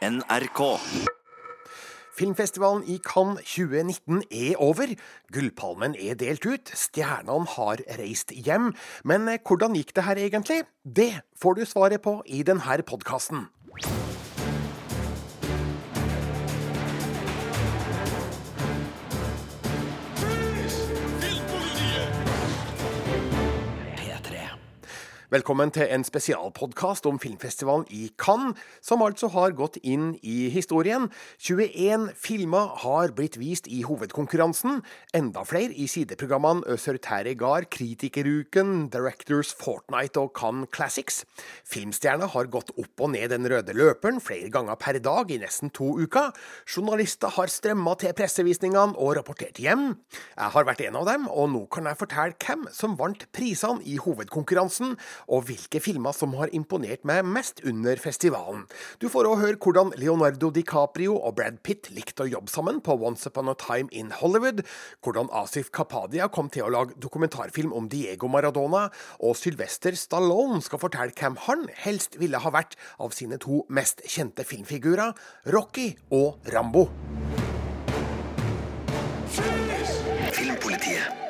NRK. Filmfestivalen i Cannes 2019 er over. Gullpalmen er delt ut. Stjernene har reist hjem. Men eh, hvordan gikk det her egentlig? Det får du svaret på i denne podkasten. Velkommen til en spesialpodkast om filmfestivalen i Cannes, som altså har gått inn i historien. 21 filmer har blitt vist i hovedkonkurransen. Enda flere i sideprogrammene Øser Gard, Kritikeruken, Directors Fortnight og Cannes Classics. Filmstjerna har gått opp og ned den røde løperen flere ganger per dag i nesten to uker. Journalister har strømma til pressevisningene og rapportert hjem. Jeg har vært en av dem, og nå kan jeg fortelle hvem som vant prisene i hovedkonkurransen og hvilke filmer som har imponert meg mest under festivalen. Du får òg høre hvordan Leonardo DiCaprio og Brad Pitt likte å jobbe sammen på Once Upon a Time in Hollywood, hvordan Asif Kapadia kom til å lage dokumentarfilm om Diego Maradona, og Sylvester Stallone skal fortelle hvem han helst ville ha vært av sine to mest kjente filmfigurer, Rocky og Rambo. Filmpolitiet.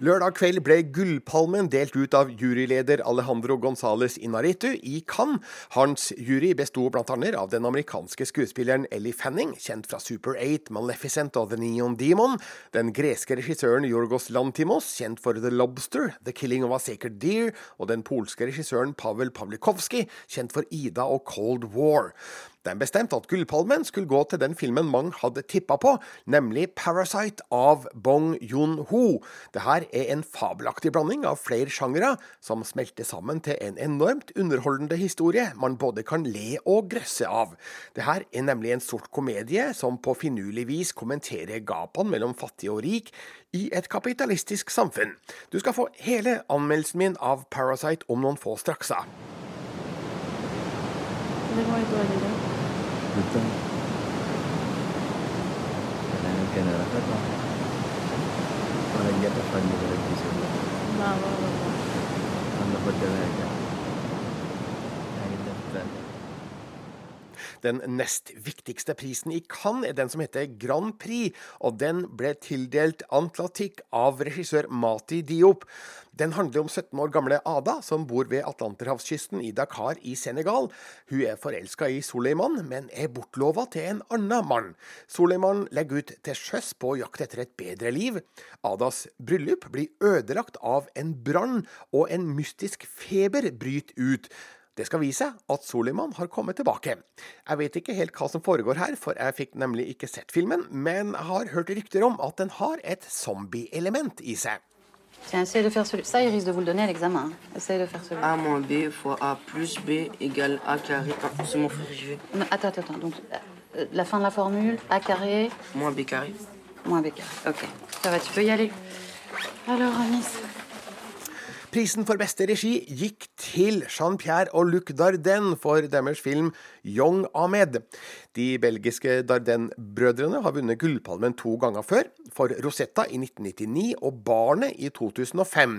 Lørdag kveld ble Gullpalmen delt ut av juryleder Alejandro Gonzales Inaritu i Cannes. Hans jury besto bl.a. av den amerikanske skuespilleren Ellie Fanning, kjent fra Super 8, Maleficent og The Neon Demon, den greske regissøren Jorgos Lantimos, kjent for The Lobster, The Killing of a Sacred Deer, og den polske regissøren Pavel Pavlikovskij, kjent for Ida og Cold War. De bestemte at Gullpalmen skulle gå til den filmen mange hadde tippa på, nemlig Parasite av Bong Joon-ho. Dette er en fabelaktig blanding av flere sjangere, som smelter sammen til en enormt underholdende historie man både kan le og grøsse av. Dette er nemlig en sort komedie som på finurlig vis kommenterer gapene mellom fattig og rik i et kapitalistisk samfunn. Du skal få hele anmeldelsen min av Parasite om noen få strakser. Det var itu betul Kena kena rasa tu. Kalau dia tak pandai berlatih sebelah. Kan? Den nest viktigste prisen i Cannes er den som heter Grand Prix, og den ble tildelt Atlantic av regissør Mati Diop. Den handler om 17 år gamle Ada, som bor ved Atlanterhavskysten i Dakar i Senegal. Hun er forelska i Soleiman, men er bortlova til en annen mann. Soleiman legger ut til sjøs på jakt etter et bedre liv. Adas bryllup blir ødelagt av en brann, og en mystisk feber bryter ut. Det skal vise at Soliman har kommet tilbake. Jeg vet ikke helt hva som foregår her, for jeg fikk nemlig ikke sett filmen, men jeg har hørt rykter om at den har et zombie-element i seg. Tiens, essayez de faire celui. Ça, il risque de vous le donner à l'examen. Essayez de faire celui. A moins B fois A plus B égale A carré. C'est mon frère, j'y vais. Attends, attends, attends. Donc, euh, la fin de la formule, A carré, Moins B carré. moins B carré. Ok. Ça va, tu peux y aller. Alors, Anis. Prisen for beste regi gikk til Jean-Pierre og Luc Dardenne for deres film Young Ahmed. De belgiske Dardenne-brødrene har vunnet Gullpalmen to ganger før, for Rosetta i 1999 og Barnet i 2005.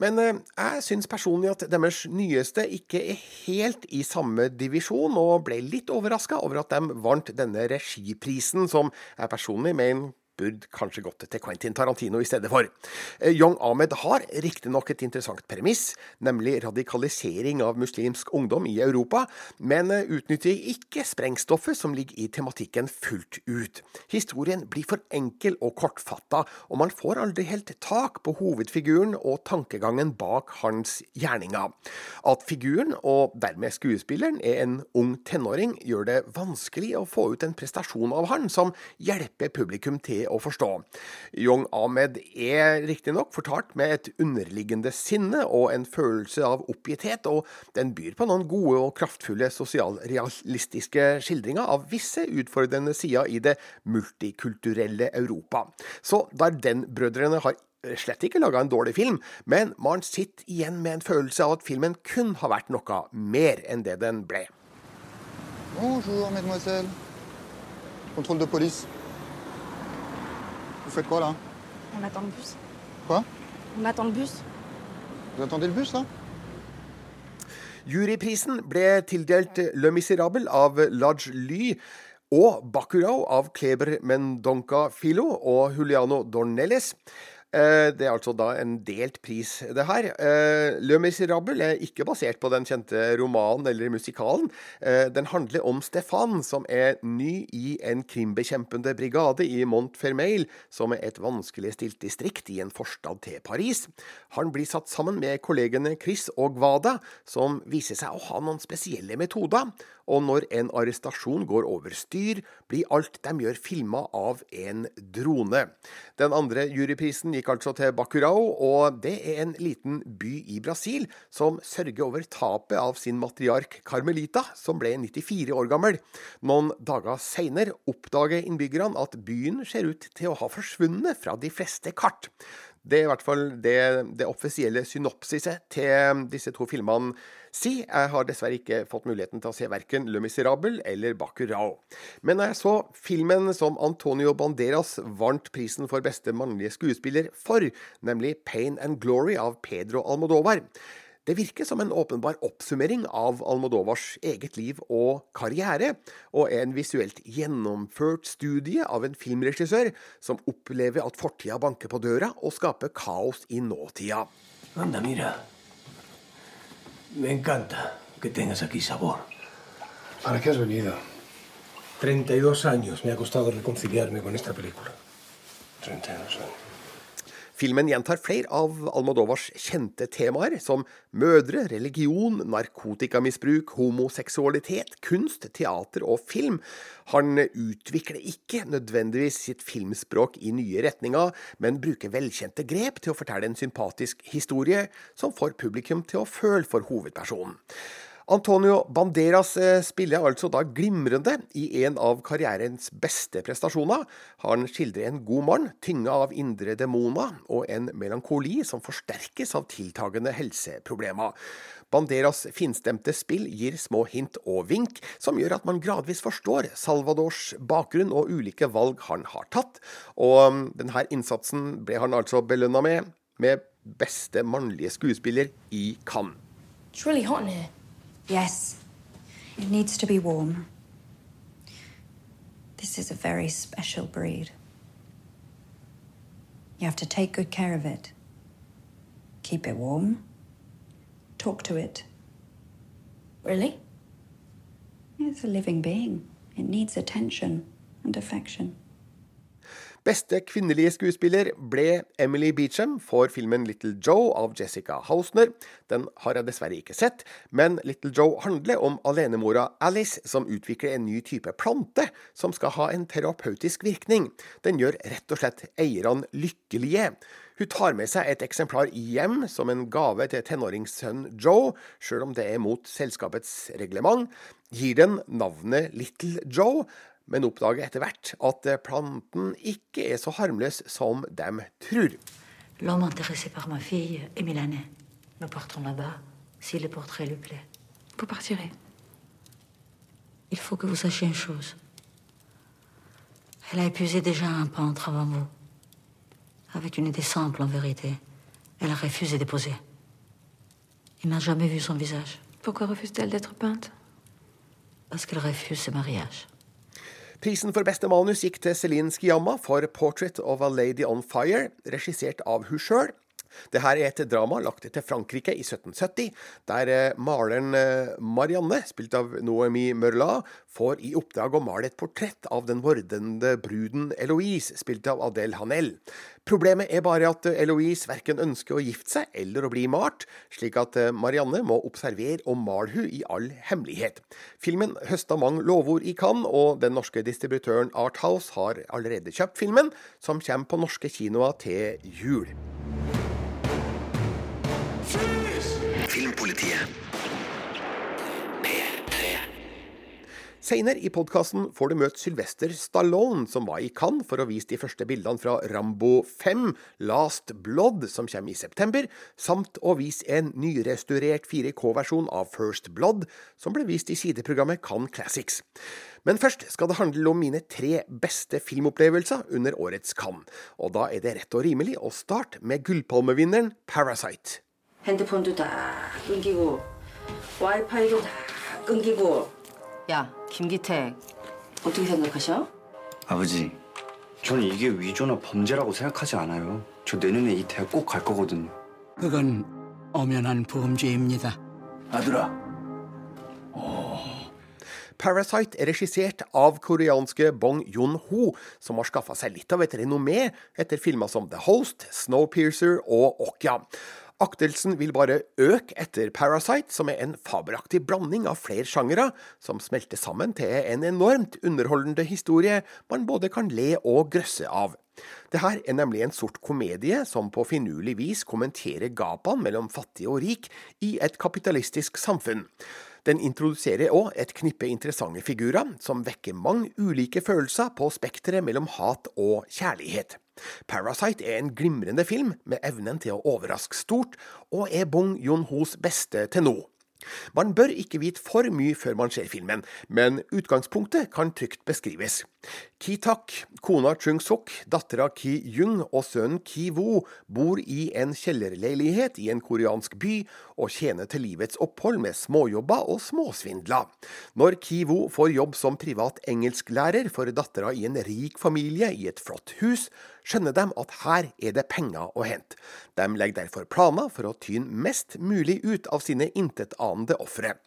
Men eh, jeg syns personlig at deres nyeste ikke er helt i samme divisjon, og ble litt overraska over at de vant denne regiprisen, som jeg personlig mener burde kanskje gått til Quentin Tarantino i stedet for. Eh, Young Ahmed har riktignok et interessant premiss, nemlig radikalisering av muslimsk ungdom i Europa, men eh, utnytter ikke sprengstoffet som ligger i tematikken fullt ut. Historien blir for enkel og kortfatta, og man får aldri helt tak på hovedfiguren og tankegangen bak hans gjerninger. At figuren, og dermed skuespilleren, er en ung tenåring, gjør det vanskelig å få ut en prestasjon av han som hjelper publikum til å forstå. Young Ahmed er riktignok fortalt med et underliggende sinne og en følelse av oppgitthet, og den byr på noen gode og kraftfulle sosialrealistiske skildringer av visse utfordrende sider i det multikulturelle Europa. Så Darden-brødrene har slett ikke laga en dårlig film, men man sitter igjen med en følelse av at filmen kun har vært noe mer enn det den ble. Bonjour, mademoiselle. Contrôle de police. Vous faites quoi là On attend le bus. Quoi On attend le bus. Vous attendez le bus là Juryprisen ble tildelt Le Miserable av Lodge Ly og Bacurau av Kleber Mendonca Filo og Juliano Dornelles. Eh, Det er altså da en delt pris, det her. Eh, Le Miserable er ikke basert på den kjente romanen eller musikalen. Eh, Den handler om Stefan, som er ny i en krimbekjempende brigade i Montfermeil, som er et vanskeligstilt distrikt i en forstad til Paris. Han blir satt sammen med kollegene Chris og Wada, som viser seg å ha noen spesielle metoder. Og når en arrestasjon går over styr, blir alt de gjør filma av en drone. Den andre juryprisen gikk altså til Bacurau, og det er en liten by i Brasil som sørger over tapet av sin matriark Carmelita, som ble 94 år gammel. Noen dager seinere oppdager innbyggerne at byen ser ut til å ha forsvunnet fra de fleste kart. Det er i hvert fall det, det offisielle synopsiset til disse to filmene si. Jeg har dessverre ikke fått muligheten til å se verken Le Miserable eller Bacurao. Men når jeg så filmen som Antonio Banderas vant prisen for beste mannlige skuespiller for, nemlig Pain and Glory av Pedro Almodovar, det virker som en åpenbar oppsummering av Almodovars eget liv og karriere, og en visuelt gjennomført studie av en filmregissør som opplever at fortida banker på døra og skaper kaos i nåtida. Anda, mira. Me encanta que tengas aquí sabor. ¿Para qué has venido? 32 años me ha costado reconciliarme con esta película. 32 años. Filmen gjentar flere av Almodovars kjente temaer, som mødre, religion, narkotikamisbruk, homoseksualitet, kunst, teater og film. Han utvikler ikke nødvendigvis sitt filmspråk i nye retninger, men bruker velkjente grep til å fortelle en sympatisk historie som får publikum til å føle for hovedpersonen. Antonio Banderas eh, spiller altså da glimrende i en av karrierens beste prestasjoner. Han skildrer en god mann, tynga av indre demoner, og en melankoli som forsterkes av tiltagende helseproblemer. Banderas finstemte spill gir små hint og vink, som gjør at man gradvis forstår Salvadors bakgrunn og ulike valg han har tatt. Og um, denne innsatsen ble han altså belønna med, med beste mannlige skuespiller i Cannes. It's really hot in here. Yes, it needs to be warm. This is a very special breed. You have to take good care of it. Keep it warm. Talk to it. Really? It's a living being. It needs attention and affection. Beste kvinnelige skuespiller ble Emily Beecham for filmen Little Joe av Jessica Hausner. Den har jeg dessverre ikke sett, men Little Joe handler om alenemora Alice som utvikler en ny type plante som skal ha en terapeutisk virkning. Den gjør rett og slett eierne lykkelige. Hun tar med seg et eksemplar hjem som en gave til tenåringssønnen Joe, sjøl om det er mot selskapets reglement. Gir den navnet Little Joe, men oppdager etter hvert at planten ikke er så harmløs som de tror. L'homme intéressé par ma fille est milanais. Nous partons là-bas si le portrait lui plaît. Vous partirez. Il faut que vous sachiez une chose. Elle a épuisé déjà un peintre avant vous. Avec une idée simple, en vérité. Elle a refusé de poser. Il n'a jamais vu son visage. Pourquoi refuse-t-elle d'être peinte? Parce qu'elle refuse ce mariage. Prisen for beste manus gikk til Celine Sciamma for 'Portrait of a Lady on Fire', regissert av hun sjøl. Dette er et drama lagt til Frankrike i 1770, der eh, maleren eh, Marianne, spilt av Noemi Mørla, får i oppdrag å male et portrett av den vordende bruden Eloise, spilt av Adel Hanel. Problemet er bare at Eloise verken ønsker å gifte seg eller å bli malt, slik at eh, Marianne må observere og male hun i all hemmelighet. Filmen høsta mange lovord i Cannes, og den norske distributøren Arthouse har allerede kjøpt filmen, som kommer på norske kinoer til jul. Filmpolitiet. Senere i podkasten får du møte Sylvester Stallone, som var i Cannes for å vise de første bildene fra Rambo 5, Last Blood, som kommer i september, samt å vise en nyrestaurert 4K-versjon av First Blood, som ble vist i sideprogrammet Cannes Classics. Men først skal det handle om mine tre beste filmopplevelser under årets Cannes, og da er det rett og rimelig å starte med gullpalmevinneren Parasite. 핸드폰도 다 끊기고 와이파이도 다 끊기고. 야, 김기택. 어떻게 생각하셔? 아버지, 저는 이게 위조나 범죄라고 생각하지 않아요. 저 내년에 이 대학 꼭 갈 거거든요. 그건 엄연한 범죄입니다. 아들아, Parasite er regissert av koreanske Bong Joon-ho, som har skaffa seg litt av et renommé etter filmer som The Host, Snowpiercer og Okja. Aktelsen vil bare øke etter Parasite, som er en fabelaktig blanding av flere sjangere, som smelter sammen til en enormt underholdende historie man både kan le og grøsse av. Det her er nemlig en sort komedie som på finurlig vis kommenterer gapene mellom fattig og rik i et kapitalistisk samfunn. Den introduserer òg et knippe interessante figurer, som vekker mange ulike følelser på spekteret mellom hat og kjærlighet. Parasite er en glimrende film med evnen til å overraske stort, og er Bong Joon-hos beste til nå. Man bør ikke vite for mye før man ser filmen, men utgangspunktet kan trygt beskrives. Ki Tak, kona Chung Sok, dattera Ki Jung og sønnen Ki Wo bor i en kjellerleilighet i en koreansk by og tjener til livets opphold med småjobber og småsvindler. Når Ki Wo får jobb som privat engelsklærer for dattera i en rik familie i et flott hus, skjønner de at her er det penger å hente. De legger derfor planer for å tyne mest mulig ut av sine intetanende ofre.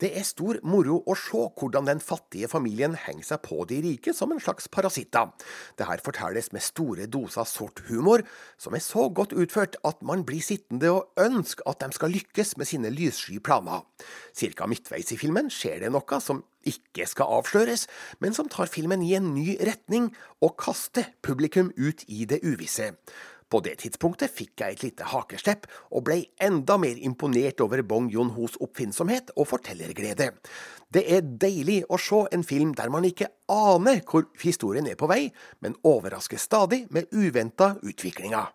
Det er stor moro å se hvordan den fattige familien henger seg på de rike som en slags parasitter. Det her fortelles med store doser sort humor, som er så godt utført at man blir sittende og ønske at de skal lykkes med sine lyssky planer. Cirka midtveis i filmen skjer det noe som ikke skal avsløres, men som tar filmen i en ny retning og kaster publikum ut i det uvisse. På det tidspunktet fikk jeg et lite hakeslepp, og ble enda mer imponert over Bong Joon-hos oppfinnsomhet og fortellerglede. Det er deilig å se en film der man ikke aner hvor historien er på vei, men overrasker stadig med uventa utviklinger.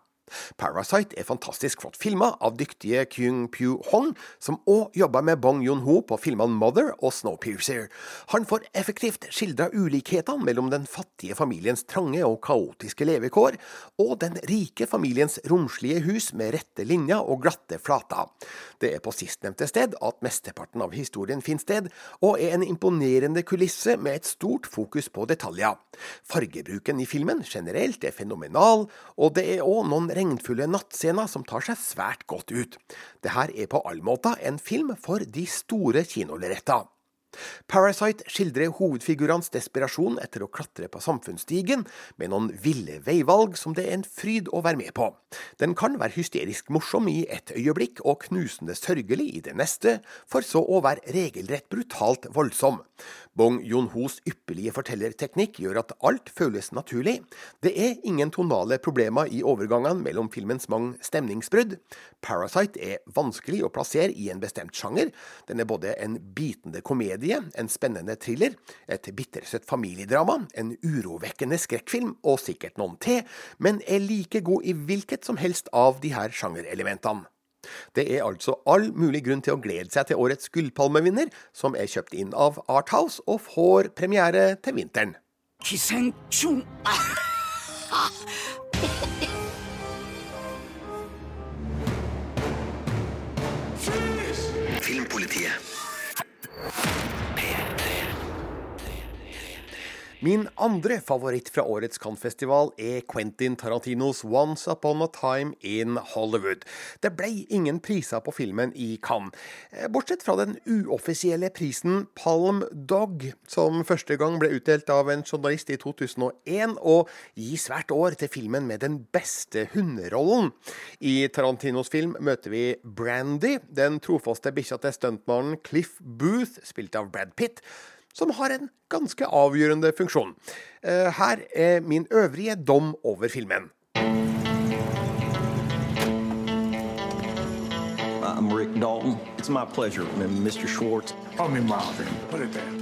Parasite er fantastisk flott filma av dyktige Kyung Pyu Hong, som òg jobba med Bong Joon-ho på filmene Mother og Snowpiercer. Han får effektivt skildra ulikhetene mellom den fattige familiens trange og kaotiske levekår, og den rike familiens romslige hus med rette linjer og glatte flater. Det er på sistnevnte sted at mesteparten av historien finner sted, og er en imponerende kulisse med et stort fokus på detaljer. Fargebruken i filmen generelt er fenomenal, og det er òg noen regnfulle nattscener som tar seg svært godt ut. Det her er på all måte en film for de store kinolerreta. Parasite skildrer hovedfigurenes desperasjon etter å klatre på samfunnsstigen, med noen ville veivalg som det er en fryd å være med på. Den kan være hysterisk morsom i et øyeblikk og knusende sørgelig i det neste, for så å være regelrett brutalt voldsom. Bong Joon-hos ypperlige fortellerteknikk gjør at alt føles naturlig. Det er ingen tonale problemer i overgangene mellom filmens mange stemningsbrudd. Parasite er vanskelig å plassere i en bestemt sjanger. Den er både en bitende komedie, en spennende thriller, et bittersøtt familiedrama, en urovekkende skrekkfilm og sikkert noen til, men er like god i hvilket som helst av de her sjangerelementene. Det er altså all mulig grunn til å glede seg til årets gullpalmevinner, som er kjøpt inn av Arthouse og får premiere til vinteren. Min andre favoritt fra årets Cannes-festival er Quentin Tarantinos Once Upon a Time in Hollywood. Det ble ingen priser på filmen i Cannes, eh, bortsett fra den uoffisielle prisen Palm Dog, som første gang ble utdelt av en journalist i 2001, og gis hvert år til filmen med den beste hunderollen. I Tarantinos film møter vi Brandy, den trofaste bikkja til stuntmannen Cliff Booth, spilt av Brad Pitt som har en ganske avgjørende funksjon. Eh, Her er min øvrige dom over filmen. I'm Rick Dalton. It's my pleasure, Mr. Schwartz. Call me Marvin. Put it there.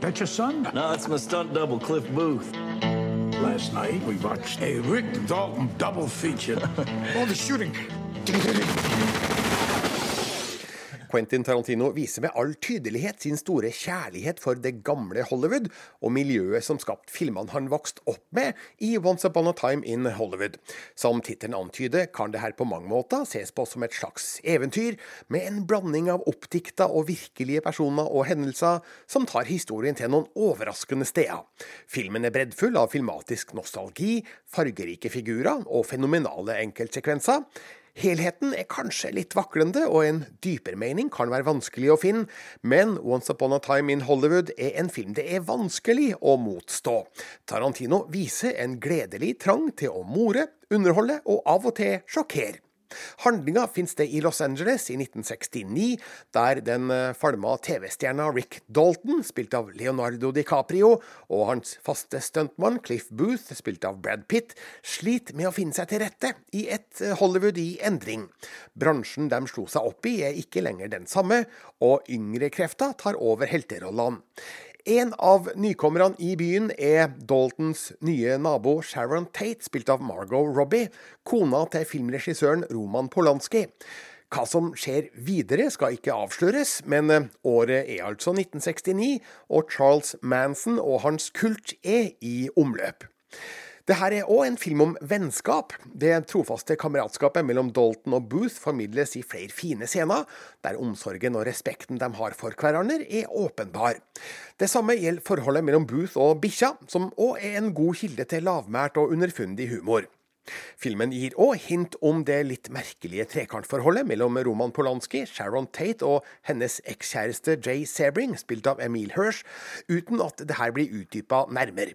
That your son? No, it's my stunt double, Cliff Booth. Last night we watched a Rick Dalton double feature. All the shooting. Quentin Tarantino viser med all tydelighet sin store kjærlighet for det gamle Hollywood og miljøet som skapte filmene han vokste opp med i Once Upon a Time in Hollywood. Som tittelen antyder, kan det her på mange måter ses på som et slags eventyr, med en blanding av oppdikta og virkelige personer og hendelser som tar historien til noen overraskende steder. Filmen er breddfull av filmatisk nostalgi, fargerike figurer og fenomenale enkeltsekvenser. Helheten er kanskje litt vaklende, og en dypere mening kan være vanskelig å finne, men Once Upon a Time in Hollywood er en film det er vanskelig å motstå. Tarantino viser en gledelig trang til å more, underholde og av og til sjokkere. Handlinga finnes det i Los Angeles i 1969, der den eh, falma TV-stjerna Rick Dalton, spilt av Leonardo DiCaprio, og hans faste stuntmann Cliff Booth, spilt av Brad Pitt, sliter med å finne seg til rette i et eh, Hollywood i endring. Bransjen de slo seg opp i, er ikke lenger den samme, og yngre krefter tar over helterollene. En av nykommerne i byen er Daltons nye nabo Sharon Tate, spilt av Margot Robbie, kona til filmregissøren Roman Polanski. Hva som skjer videre skal ikke avsløres, men eh, året er altså 1969, og Charles Manson og hans kult er i omløp. Dette er òg en film om vennskap. Det trofaste kameratskapet mellom Dalton og Booth formidles i flere fine scener, der omsorgen og respekten de har for hverandre, er åpenbar. Det samme gjelder forholdet mellom Booth og bikkja, som òg er en god kilde til lavmælt og underfundig humor. Filmen gir òg hint om det litt merkelige trekantforholdet mellom Roman Polanski, Sharon Tate og hennes ekskjæreste Jay Sebring, spilt av Emil Hirsch, uten at det her blir utdypa nærmere.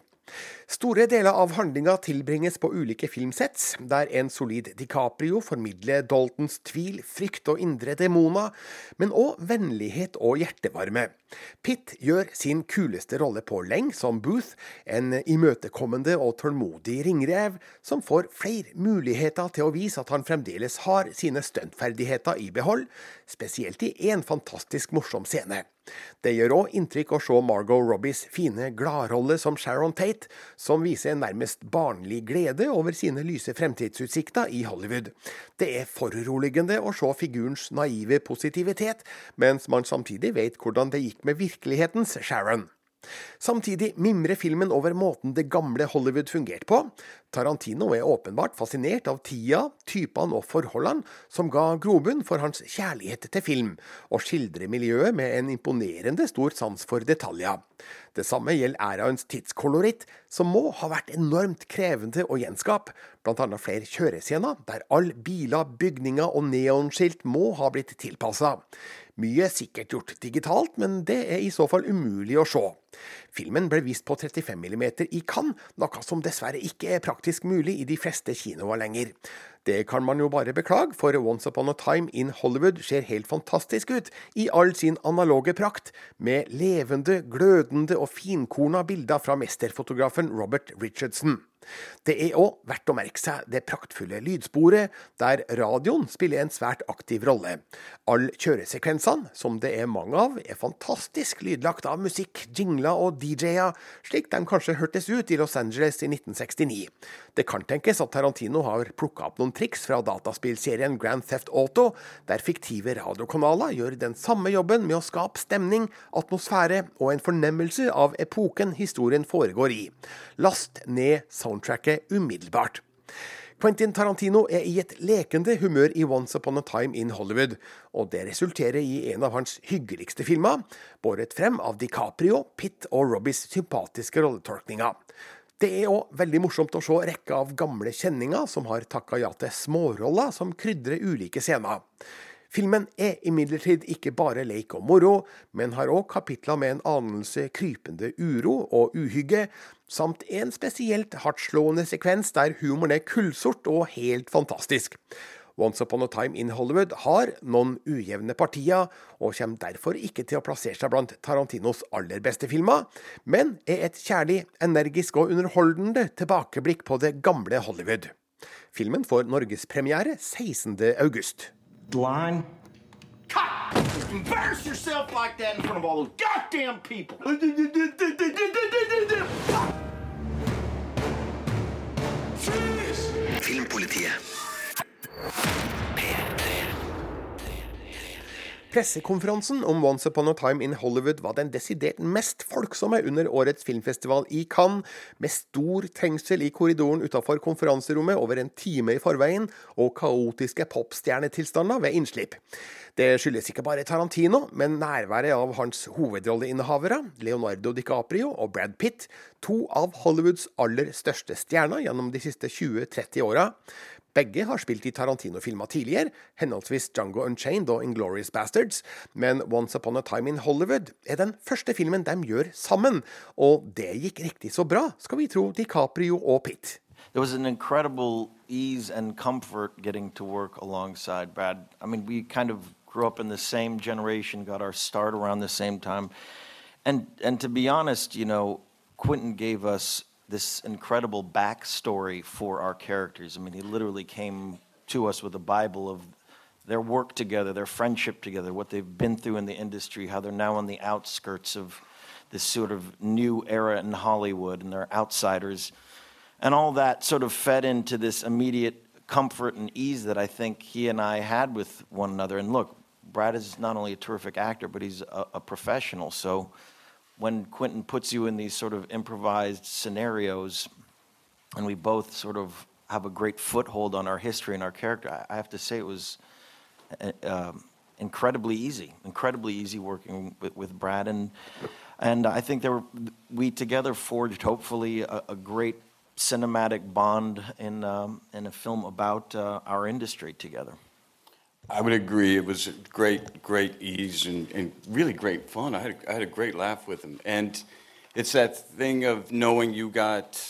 Store deler av handlinga tilbringes på ulike filmsets, der en solid DiCaprio formidler Daltons tvil, frykt og indre demoner, men òg vennlighet og hjertevarme. Pitt gjør sin kuleste rolle på lenge som Booth, en imøtekommende og tålmodig ringrev som får flere muligheter til å vise at han fremdeles har sine stuntferdigheter i behold, spesielt i én fantastisk morsom scene. Det gjør òg inntrykk å se Margot Robbies fine gladrolle som Sharon Tate, som viser en nærmest barnlig glede over sine lyse fremtidsutsikter i Hollywood. Det er foruroligende å se figurens naive positivitet, mens man samtidig vet hvordan det gikk med virkelighetens Sharon. Samtidig mimrer filmen over måten det gamle Hollywood fungerte på. Tarantino er åpenbart fascinert av tida, typene og forholdene som ga grobunn for hans kjærlighet til film, og skildrer miljøet med en imponerende stor sans for detaljer. Det samme gjelder æraens tidskoloritt, som må ha vært enormt krevende å gjenskape, annet flere kjørescener der alle biler, bygninger og neonskilt må ha blitt tilpassa. Mye er sikkert gjort digitalt, men det er i så fall umulig å se. Filmen ble vist på 35 mm i Cannes, noe som dessverre ikke er praktisk mulig i de fleste kinoer lenger. Det kan man jo bare beklage, for Once Upon a Time in Hollywood ser helt fantastisk ut i all sin analoge prakt, med levende, glødende og finkorna bilder fra mesterfotografen Robert Richardson. Det er òg verdt å merke seg det praktfulle lydsporet, der radioen spiller en svært aktiv rolle. Alle kjøresekvensene, som det er mange av, er fantastisk lydlagt av musikk, jingler og DJ-er, slik de kanskje hørtes ut i Los Angeles i 1969. Det kan tenkes at Tarantino har plukka opp noen triks fra dataspillserien Grand Theft Auto, der fiktive radiokanaler gjør den samme jobben med å skape stemning, atmosfære og en fornemmelse av epoken historien foregår i. Last ned soundtracket umiddelbart. Quentin Tarantino er i et lekende humør i Once Upon a Time in Hollywood, og det resulterer i en av hans hyggeligste filmer, båret frem av DiCaprio, Pitt og Robbies sympatiske rolletolkninger. Det er òg veldig morsomt å se rekka av gamle kjenninger som har takka ja til småroller som krydrer ulike scener. Filmen er imidlertid ikke bare leik og moro, men har òg kapitler med en anelse krypende uro og uhygge, samt en spesielt hardtslående sekvens der humoren er kullsort og helt fantastisk. Once Upon a Time in Hollywood har noen ujevne partier, og kommer derfor ikke til å plassere seg blant Tarantinos aller beste filmer, men er et kjærlig, energisk og underholdende tilbakeblikk på det gamle Hollywood. Filmen får norgespremiere 16. August. Line. Cut! Embarrass yourself like that in front of all those goddamn people. Filmpolitiet. Pressekonferansen om Once Upon a Time in Hollywood var den desidert mest folksomme under årets filmfestival i Cannes, med stor trengsel i korridoren utafor konferanserommet over en time i forveien, og kaotiske popstjernetilstander ved innslipp. Det skyldes ikke bare Tarantino, men nærværet av hans hovedrolleinnehavere, Leonardo DiCaprio og Brad Pitt, to av Hollywoods aller største stjerner gjennom de siste 20-30 åra. Begge har spilt i Tarantino-filmer tidligere, henholdsvis Django Unchained og Inglorious Bastards, men Once Upon a Time in Hollywood er den første filmen de gjør sammen, og det gikk riktig så bra, skal vi tro DiCaprio og Pitt. There was an incredible ease and comfort getting to work alongside Brad. I mean, we kind of grew up in the same generation, got our start around the same time. And, and to be honest, you know, Quentin gave us this incredible backstory for our characters. I mean, he literally came to us with a Bible of their work together, their friendship together, what they've been through in the industry, how they're now on the outskirts of this sort of new era in Hollywood and they're outsiders. And all that sort of fed into this immediate comfort and ease that I think he and I had with one another. And look, Brad is not only a terrific actor, but he's a, a professional. So when Quentin puts you in these sort of improvised scenarios, and we both sort of have a great foothold on our history and our character, I, have to say it was uh, um, incredibly easy, incredibly easy working with, with Brad, and and I think there were we together forged hopefully a, a great cinematic bond in um, in a film about uh, our industry together. I would agree. It was great, great ease and, and really great fun. I had, a, I had a great laugh with him. And it's that thing of knowing you got,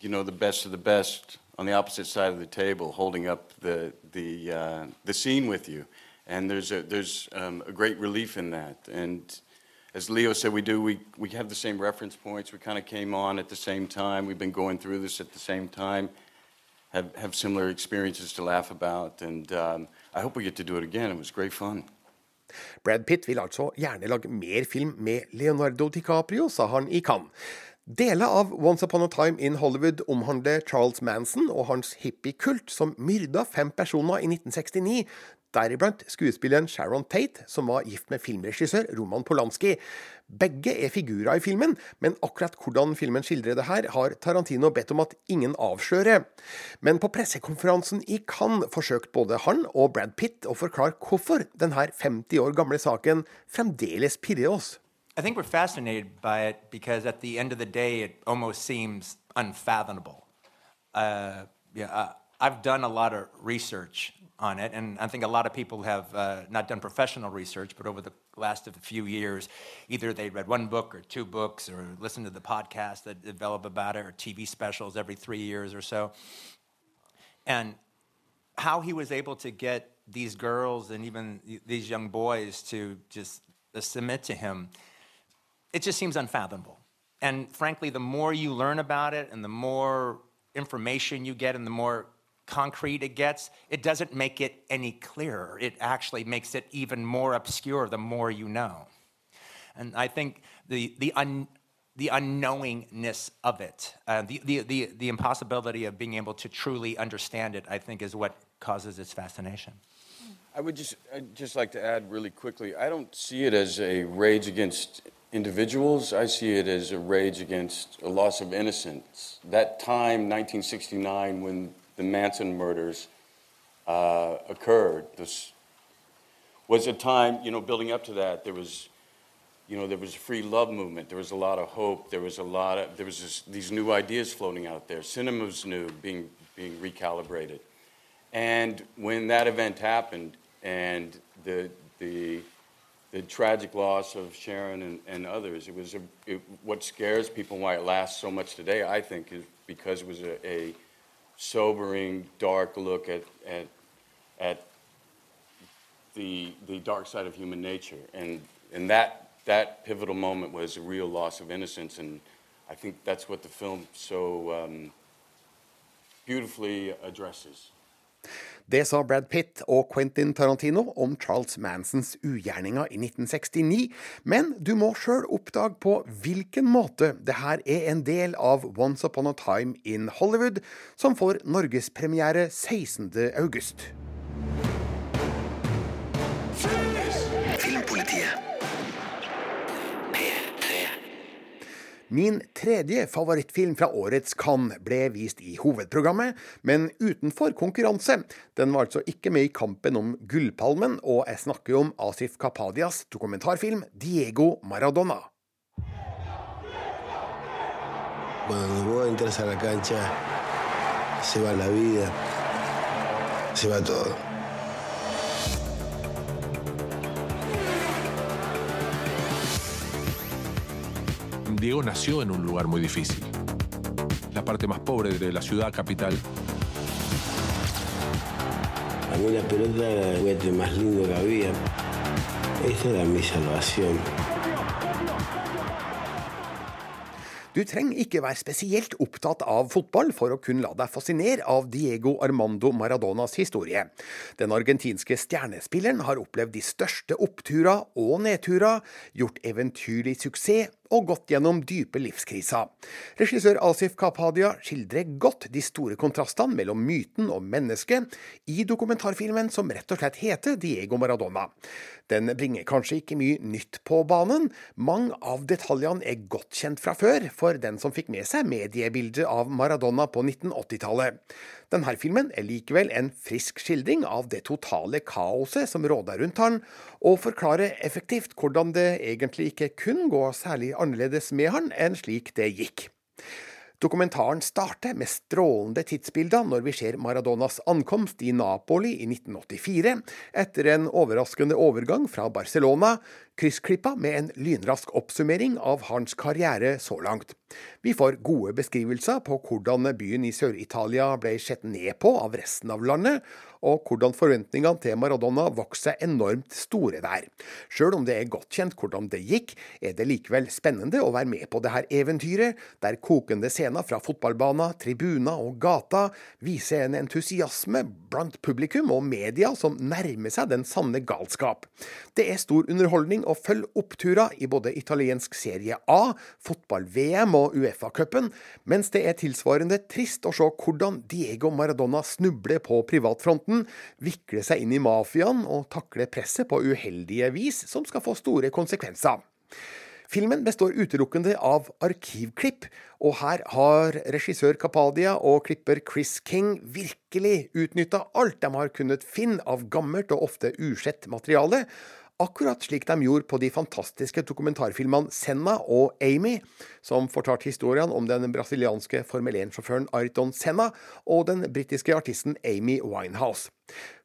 you know, the best of the best on the opposite side of the table, holding up the, the, uh, the scene with you. And there's, a, there's um, a great relief in that. And as Leo said, we do, we, we have the same reference points. We kind of came on at the same time. We've been going through this at the same time, have, have similar experiences to laugh about. And um, I hope we get to do it again. It was great fun. Brad Pitt vil altså gjerne lage mer film med Leonardo DiCaprio, sa han i Cannes. Deler av Once Upon a Time in Hollywood omhandler Charles Manson og hans hippiekult som myrda fem personer i 1969, deriblant skuespilleren Sharon Tate, som var gift med filmregissør Roman Polanski. Begge er figurer i filmen, men akkurat hvordan filmen skildrer det her, har Tarantino bedt om at ingen avslører. Men på pressekonferansen i Cannes forsøkte både han og Brad Pitt å forklare hvorfor denne 50 år gamle saken fremdeles pirrer oss. I think we're fascinated by it because at the end of the day, it almost seems unfathomable. Uh, yeah, uh, I've done a lot of research on it, and I think a lot of people have uh, not done professional research, but over the last of a few years, either they read one book or two books, or listened to the podcast that develop about it, or TV specials every three years or so. And how he was able to get these girls and even these young boys to just submit to him it just seems unfathomable. And frankly, the more you learn about it and the more information you get and the more concrete it gets, it doesn't make it any clearer. It actually makes it even more obscure the more you know. And I think the, the, un, the unknowingness of it, uh, the, the, the, the impossibility of being able to truly understand it, I think is what causes its fascination. I would just, I'd just like to add really quickly I don't see it as a rage against individuals, I see it as a rage against a loss of innocence. That time, 1969, when the Manson murders uh, occurred, this was a time, you know, building up to that, there was, you know, there was a free love movement. There was a lot of hope. There was a lot of, there was this, these new ideas floating out there. Cinema was new, being, being recalibrated. And when that event happened and the, the, the tragic loss of Sharon and, and others. It was a, it, what scares people, why it lasts so much today, I think, is because it was a, a sobering, dark look at, at, at the, the dark side of human nature. And, and that, that pivotal moment was a real loss of innocence. And I think that's what the film so um, beautifully addresses. Det sa Brad Pitt og Quentin Tarantino om Charles Mansons ugjerninger i 1969, men du må sjøl oppdage på hvilken måte det her er en del av Once Upon a Time in Hollywood, som får norgespremiere 16. Min tredje favorittfilm fra årets Cannes ble vist i hovedprogrammet, men utenfor konkurranse. Den var altså ikke med i kampen om Gullpalmen, og jeg snakker om Asif Kapadias dokumentarfilm 'Diego Maradona'. Cuando se va la vida, se. Diego nació en un lugar muy difícil, la parte más pobre de la ciudad capital. A mí la pelota era el juguete más lindo que había. Esa era mi salvación. Du trenger ikke være spesielt opptatt av fotball for å kunne la deg fascinere av Diego Armando Maradonas historie. Den argentinske stjernespilleren har opplevd de største oppturer og nedturer, gjort eventyrlig suksess og gått gjennom dype livskriser. Regissør Asif Kapadia skildrer godt de store kontrastene mellom myten og mennesket i dokumentarfilmen som rett og slett heter Diego Maradona. Den bringer kanskje ikke mye nytt på banen. Mange av detaljene er godt kjent fra før for den som fikk med seg mediebildet av Maradona på 1980-tallet. Denne filmen er likevel en frisk skildring av det totale kaoset som råder rundt han, og forklarer effektivt hvordan det egentlig ikke kunne gå særlig annerledes med han enn slik det gikk. Dokumentaren starter med strålende tidsbilder når vi ser Maradonas ankomst i Napoli i 1984, etter en overraskende overgang fra Barcelona, kryssklippa med en lynrask oppsummering av hans karriere så langt. Vi får gode beskrivelser på hvordan byen i Sør-Italia ble sett ned på av resten av landet, og hvordan forventningene til Maradona vokste enormt store der. Sjøl om det er godt kjent hvordan det gikk, er det likevel spennende å være med på dette eventyret, der kokende scener fra fotballbaner, tribuner og gata viser en entusiasme blant publikum og media som nærmer seg den sanne galskap. Det er stor underholdning å følge oppturer i både italiensk serie A, fotball-VM og Uefa-cupen, mens det er tilsvarende trist å se hvordan Diego Maradona snubler på privatfronten, vikler seg inn i mafiaen og takler presset på uheldige vis som skal få store konsekvenser. Filmen består utelukkende av arkivklipp, og her har regissør Kapadia og klipper Chris King virkelig utnytta alt de har kunnet finne av gammelt og ofte usett materiale, akkurat slik de gjorde på de fantastiske dokumentarfilmene Senna og Amy, som fortalte historien om den brasilianske Formel 1-sjåføren Ayrton Senna og den britiske artisten Amy Winehouse.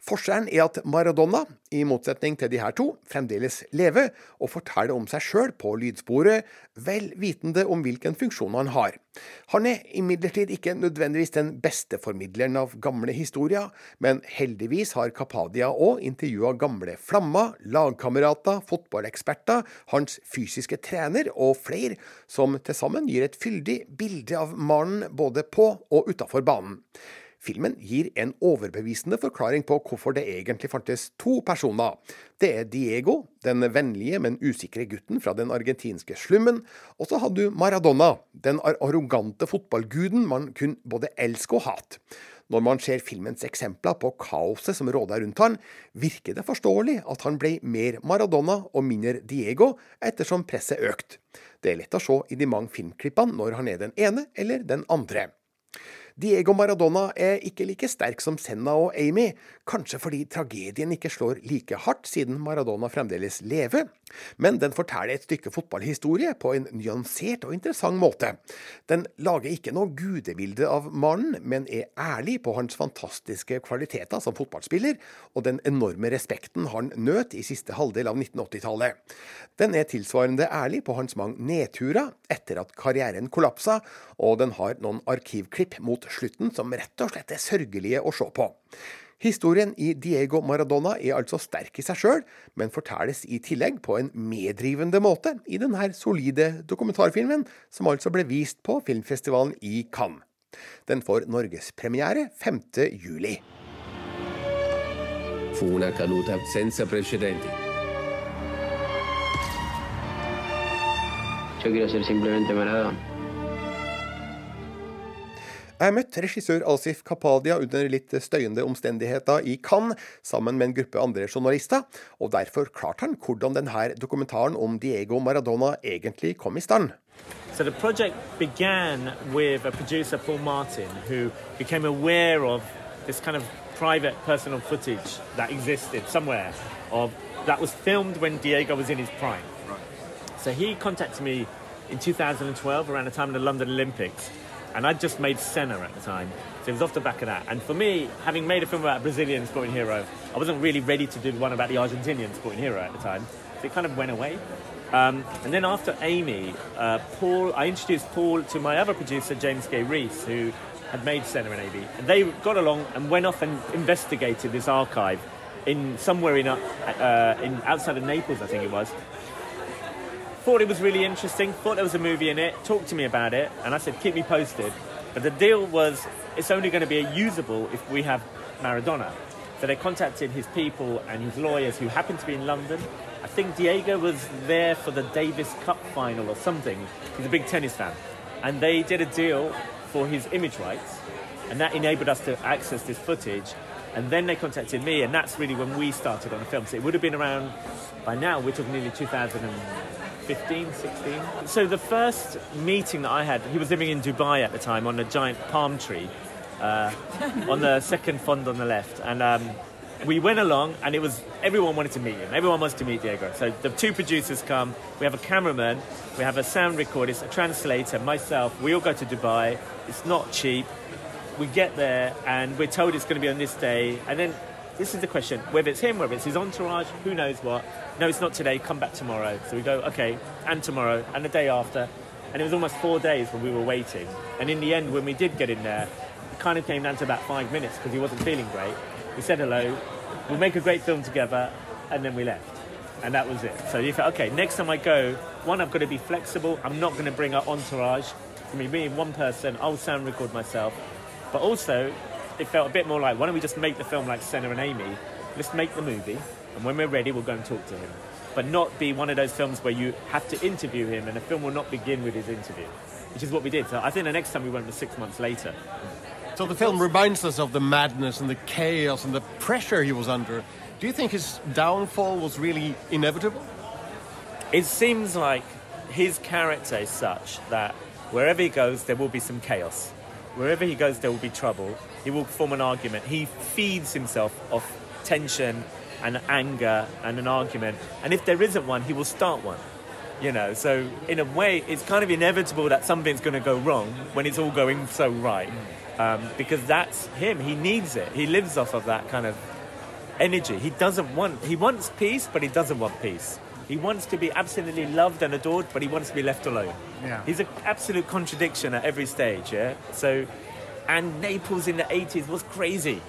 Forskjellen er at Maradona, i motsetning til de her to, fremdeles lever og forteller om seg sjøl på lydsporet, vel vitende om hvilken funksjon han har. Han er imidlertid ikke nødvendigvis den beste formidleren av gamle historier, men heldigvis har Kapadia òg intervjua gamle flammer, lagkamerater, fotballeksperter, hans fysiske trener og flere, som til sammen gir et fyldig bilde av mannen både på og utafor banen. Filmen gir en overbevisende forklaring på hvorfor det egentlig fantes to personer. Det er Diego, den vennlige, men usikre gutten fra den argentinske slummen, og så hadde du Maradona, den arrogante fotballguden man kunne både elske og hate. Når man ser filmens eksempler på kaoset som råder rundt han, virker det forståelig at han ble mer Maradona og mindre Diego ettersom presset økte. Det er lett å se i de mange filmklippene når han er den ene eller den andre. Diego Maradona er ikke like sterk som Senna og Amy, kanskje fordi tragedien ikke slår like hardt siden Maradona fremdeles lever, men den forteller et stykke fotballhistorie på en nyansert og interessant måte. Den lager ikke noe gudebilde av mannen, men er ærlig på hans fantastiske kvaliteter som fotballspiller, og den enorme respekten han nøt i siste halvdel av 1980-tallet. Den er tilsvarende ærlig på hans mange nedturer etter at karrieren kollapsa, og den har noen arkivklipp mot slutten som rett og slett er sørgelige å se på. Historien i Diego Maradona er altså sterk i seg sjøl, men fortelles i tillegg på en medrivende måte i denne solide dokumentarfilmen, som altså ble vist på filmfestivalen i Cannes. Den får norgespremiere 5. juli. Fu una caduta senza precedenti. Yo quiero ser simplemente Maradona. Jeg møtte regissør Asif Kapadia under litt støyende omstendigheter i Cannes, sammen med en gruppe andre journalister, og derfor klarte han hvordan denne dokumentaren om Diego Maradona egentlig kom i stand. So the project began with a producer, Paul Martin, who became aware of this kind of private personal footage that existed somewhere of that was filmed when Diego was in his prime. So he contacted me in 2012 around the time of the London Olympics, and I'd just made Senna at the time. So it was off the back of that. And for me, having made a film about a Brazilian sporting hero, I wasn't really ready to do one about the Argentinian sporting hero at the time. So it kind of went away. Um, and then after Amy, uh, Paul, I introduced Paul to my other producer, James Gay Reese, who had made Senna and Amy. And they got along and went off and investigated this archive in somewhere in, uh, uh, in outside of Naples, I think it was. Thought it was really interesting. Thought there was a movie in it. Talked to me about it, and I said, "Keep me posted." But the deal was, it's only going to be usable if we have Maradona. So they contacted his people and his lawyers, who happened to be in London. I think Diego was there for the Davis Cup final or something. He's a big tennis fan, and they did a deal for his image rights, and that enabled us to access this footage. And then they contacted me, and that's really when we started on the film. So it would have been around, by now, we're talking nearly 2015, 16. So the first meeting that I had, he was living in Dubai at the time on a giant palm tree uh, on the second fund on the left. And um, we went along, and it was everyone wanted to meet him. Everyone wants to meet Diego. So the two producers come. We have a cameraman, we have a sound recordist, a translator, myself. We all go to Dubai. It's not cheap. We get there, and we're told it's going to be on this day. And then this is the question: whether it's him, whether it's his entourage, who knows what? No, it's not today. Come back tomorrow. So we go, okay, and tomorrow, and the day after. And it was almost four days when we were waiting. And in the end, when we did get in there, it kind of came down to about five minutes because he wasn't feeling great. We said hello, we'll make a great film together, and then we left. And that was it. So you thought, okay, next time I go, one, I've got to be flexible. I'm not going to bring an entourage. I mean, being one person, I'll sound record myself. But also, it felt a bit more like, why don't we just make the film like Senna and Amy? Let's make the movie, and when we're ready, we'll go and talk to him. But not be one of those films where you have to interview him, and the film will not begin with his interview, which is what we did. So I think the next time we went was six months later. So the film reminds us of the madness and the chaos and the pressure he was under. Do you think his downfall was really inevitable? It seems like his character is such that wherever he goes, there will be some chaos. Wherever he goes, there will be trouble. He will form an argument. He feeds himself off tension and anger and an argument. And if there isn't one, he will start one. You know, so in a way, it's kind of inevitable that something's going to go wrong when it's all going so right. Um, because that's him. He needs it. He lives off of that kind of energy. He doesn't want, he wants peace, but he doesn't want peace. He wants to be absolutely loved and adored, but he wants to be left alone. Yeah. He's an absolute contradiction at every stage, yeah? So, and Naples in the 80s was crazy,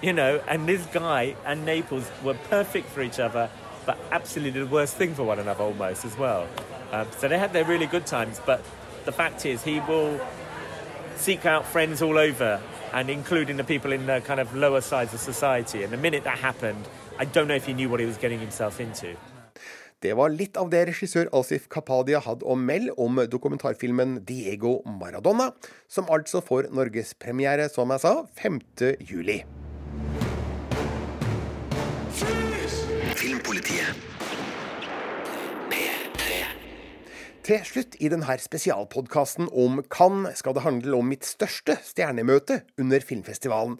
you know, and this guy and Naples were perfect for each other, but absolutely the worst thing for one another almost as well. Um, so they had their really good times, but the fact is, he will seek out friends all over, and including the people in the kind of lower sides of society. And the minute that happened, I don't know if he knew what he was getting himself into. Det var litt av det regissør Asif Kapadia hadde å melde om dokumentarfilmen Diego Maradona, som altså får norgespremiere, som jeg sa, 5. juli. Filmpolitiet. Til slutt i denne spesialpodkasten om Cannes skal det handle om mitt største stjernemøte under filmfestivalen.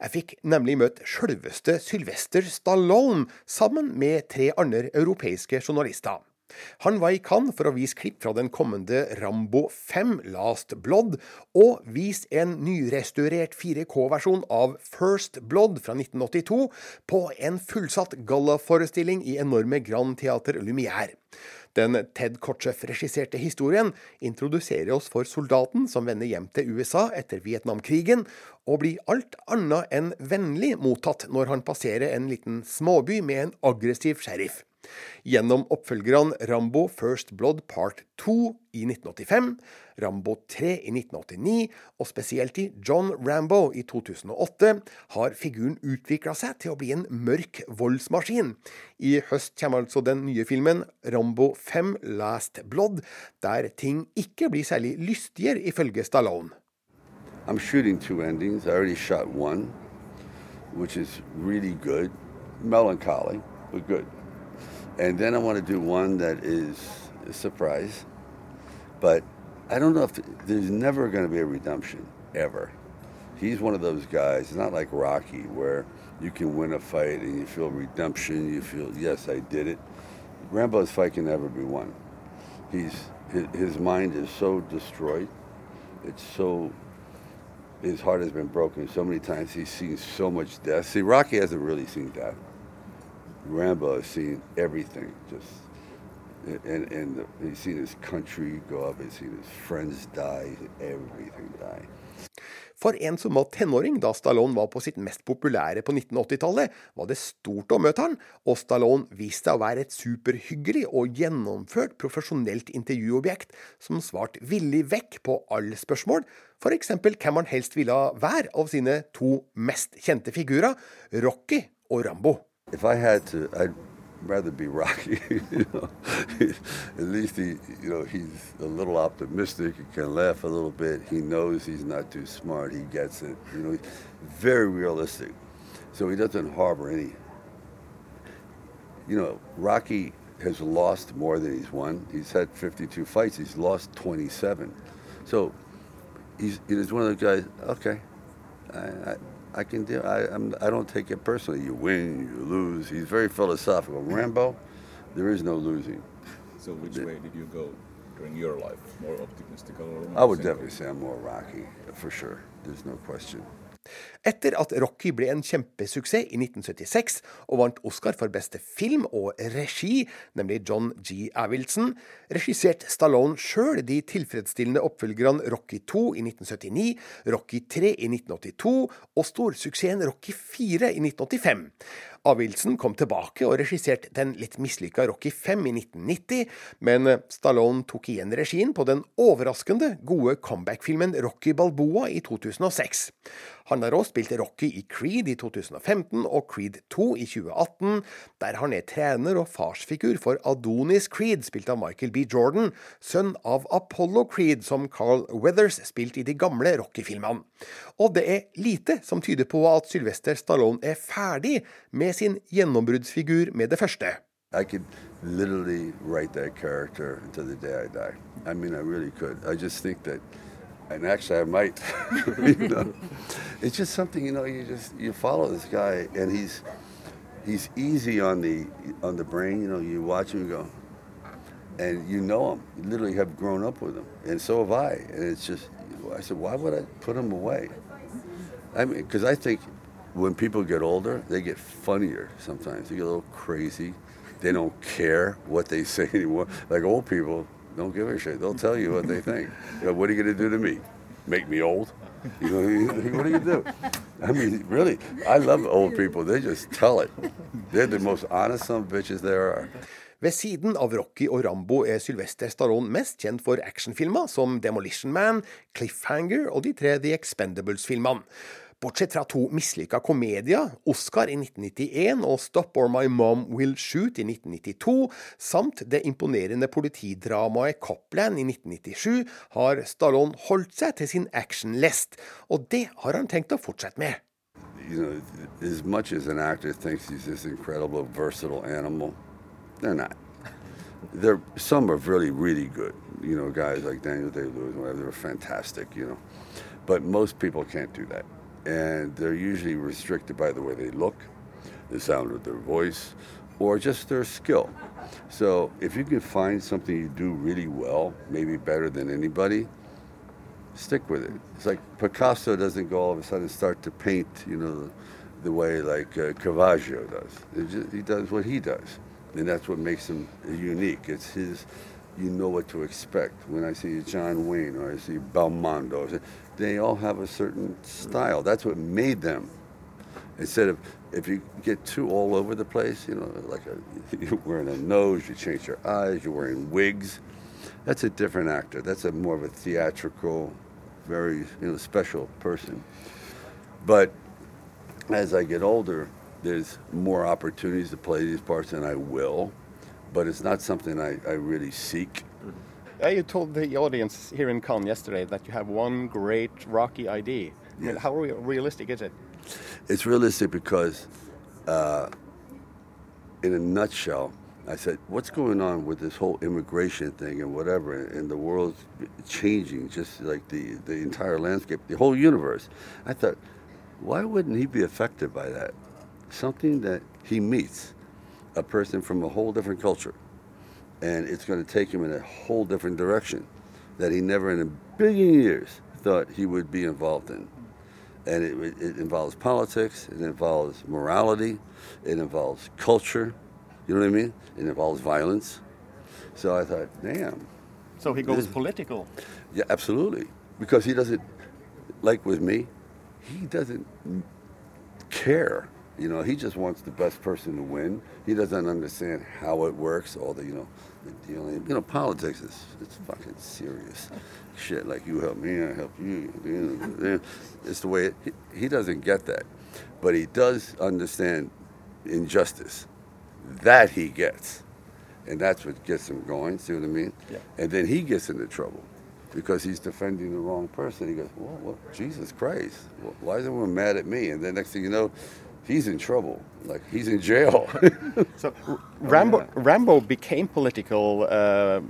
Jeg fikk nemlig møtt selveste Sylvester Stallone sammen med tre andre europeiske journalister. Han var i Cannes for å vise klipp fra den kommende Rambo 5 Last Blood, og vise en nyrestaurert 4K-versjon av First Blood fra 1982 på en fullsatt gallaforestilling i enorme Grand Theater Lumière. Den Ted Kotcheff-regisserte historien introduserer oss for soldaten som vender hjem til USA etter Vietnamkrigen, og blir alt annet enn vennlig mottatt når han passerer en liten småby med en aggressiv sheriff. Gjennom oppfølgerne Rambo First Blood Part 2 i 1985, Rambo 3 i 1989 og spesielt i John Rambo i 2008 har figuren utvikla seg til å bli en mørk voldsmaskin. I høst kommer altså den nye filmen Rambo 5 Last Blood, der ting ikke blir særlig lystigere, ifølge Stallone. I'm shooting two endings. I already shot one, which is really good, melancholy, but good. And then I want to do one that is a surprise, but I don't know if there's never going to be a redemption ever. He's one of those guys. It's not like Rocky where you can win a fight and you feel redemption. You feel yes, I did it. Rambo's fight can never be won. He's his, his mind is so destroyed. It's so his heart has been broken so many times. He's seen so much death. See, Rocky hasn't really seen death. Rambo has seen everything. Just and and he's seen his country go up. He's seen his friends die. Everything die. For en som var tenåring da Stallone var på sitt mest populære på 1980-tallet, var det stort å møte han, og Stallone viste seg å være et superhyggelig og gjennomført profesjonelt intervjuobjekt som svarte villig vekk på alle spørsmål, f.eks. hvem han helst ville være av sine to mest kjente figurer, Rocky og Rambo. If I had to, I'd rather be Rocky. you know, at least he, you know, he's a little optimistic. He can laugh a little bit. He knows he's not too smart. He gets it. You know, he's very realistic. So he doesn't harbor any. You know, Rocky has lost more than he's won. He's had 52 fights. He's lost 27. So he's, he's one of those guys. Okay, I, I, I can deal. I, I'm, I don't take it personally. You win, you lose. He's very philosophical. Rambo, there is no losing. So which way did you go during your life? More optimistic or more I would cynical? definitely say I'm more Rocky, for sure. There's no question. Etter at Rocky ble en kjempesuksess i 1976 og vant Oscar for beste film og regi, nemlig John G. Avildsen, regisserte Stallone sjøl de tilfredsstillende oppfølgerne Rocky 2 i 1979, Rocky 3 i 1982 og storsuksessen Rocky 4 i 1985. Avildsen kom tilbake og regisserte den litt mislykka Rocky 5 i 1990, men Stallone tok igjen regien på den overraskende gode comeback-filmen Rocky Balboa i 2006. Han har også spilt Rocky i Creed i 2015 og Creed 2 i 2018, der han er trener og farsfigur for Adonis Creed, spilt av Michael B. Jordan, sønn av Apollo Creed, som Carl Weathers spilte i de gamle Rocky-filmene. Og det er lite som tyder på at Sylvester Stallone er ferdig med sin gjennombruddsfigur med det første. I could literally write that character until the day I die. I mean, I really could. I just think that, and actually, I might. you know, it's just something you know. You just you follow this guy, and he's he's easy on the on the brain. You know, you watch him go, and you know him. You literally have grown up with him, and so have I. And it's just, I said, why would I put him away? I mean, because I think when people get older, they get funnier sometimes. They get a little crazy. They don't care what they say anymore. Like old people don't give a shit. They'll tell you what they think. You know, what are you going to do to me? Make me old? You know, what do you do? I mean, really, I love old people. They just tell it. They're the most honest some bitches there are. Ved siden av Rocky og Rambo er Sylvester Stallone mest kjent for actionfilmer som Demolition Man, Cliffhanger og de tre The Expendables-filmene. Bortsett fra to mislykka komedier, Oscar i 1991 og Stop or My Mom Will Shoot i 1992, samt det imponerende politidramaet Copland i 1997, har Stallone holdt seg til sin actionlest, og det har han tenkt å fortsette med. you know, as much as an actor thinks he's this incredible, versatile animal, they're not. They're some are really, really good. You know, guys like Daniel Day Lewis, whatever, they're fantastic. You know, but most people can't do that, and they're usually restricted by the way they look, the sound of their voice, or just their skill. So if you can find something you do really well, maybe better than anybody, stick with it. It's like Picasso doesn't go all of a sudden start to paint, you know, the, way like uh, Caravaggio does. Just, he does what he does, and that's what makes him unique. It's his. You know what to expect. When I see John Wayne or I see Belmondo, they all have a certain style. That's what made them. Instead of if you get too all over the place, you know, like a, you're wearing a nose, you change your eyes, you're wearing wigs. That's a different actor. That's a more of a theatrical, very you know special person. But as I get older, there's more opportunities to play these parts, and I will. But it's not something I, I really seek. You told the audience here in Cannes yesterday that you have one great Rocky ID. I mean, how re- realistic is it? It's realistic because, uh, in a nutshell, I said, what's going on with this whole immigration thing and whatever, and the world's changing, just like the, the entire landscape, the whole universe. I thought, why wouldn't he be affected by that? Something that he meets, a person from a whole different culture, and it's going to take him in a whole different direction that he never in a billion years thought he would be involved in. And it, it involves politics, it involves morality, it involves culture, you know what I mean? It involves violence. So I thought, damn. So he goes political. Yeah, absolutely. Because he doesn't, like with me, he doesn't care. You know, he just wants the best person to win. He doesn't understand how it works, all the, you know, the dealing. You know, politics is it's fucking serious shit. Like you help me, I help you. It's the way it, he, he doesn't get that, but he does understand injustice. That he gets, and that's what gets him going. See what I mean? Yeah. And then he gets into trouble because he's defending the wrong person. He goes, well, well Jesus Christ, why is everyone mad at me? And then next thing you know, he's in trouble. Like he's in jail. So Rambo, Rambo became political uh,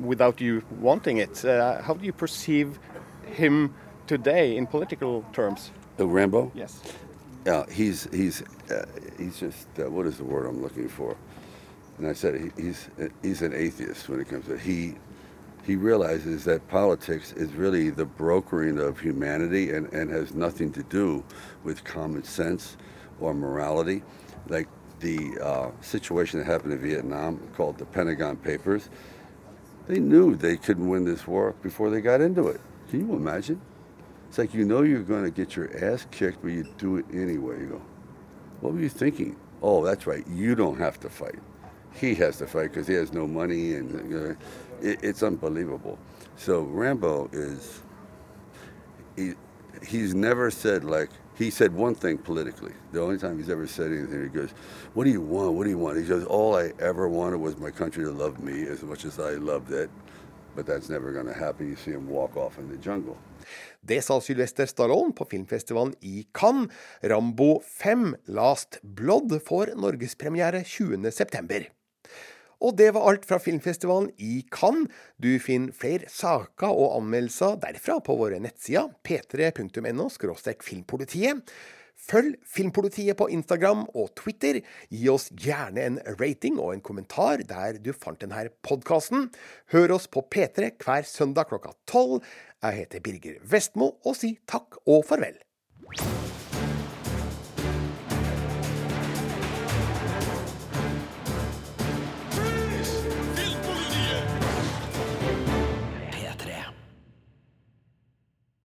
without you wanting it. Uh, how do you perceive him today in political terms? Uh, Rambo? Yes. Yeah, he's he's uh, he's just uh, what is the word I'm looking for? And I said he, he's uh, he's an atheist when it comes to he he realizes that politics is really the brokering of humanity and, and has nothing to do with common sense or morality. Like the uh, situation that happened in Vietnam called the Pentagon Papers, they knew they couldn't win this war before they got into it. Can you imagine? It's like you know you're going to get your ass kicked, but you do it anyway. You go, what were you thinking? Oh, that's right. You don't have to fight. He has to fight because he has no money, and you know, it, it's unbelievable. So Rambo is he, he's never said like he said one thing politically. The only time he's ever said anything, he goes, "What do you want? What do you want?" He goes, "All I ever wanted was my country to love me as much as I loved it." But that's never going to happen. You see him walk off in the jungle. Det sa Sylvester Stallone på filmfestivalen i Cannes. Rambo 5 Last Blood får norgespremiere 20.9. Og det var alt fra filmfestivalen i Cannes. Du finner flere saker og anmeldelser derfra på våre nettsider p3.no filmpolitiet. Følg Filmpolitiet på Instagram og Twitter. Gi oss gjerne en rating og en kommentar der du fant denne podkasten. Hør oss på P3 hver søndag klokka tolv. Jeg heter Birger Vestmo og sier takk og farvel.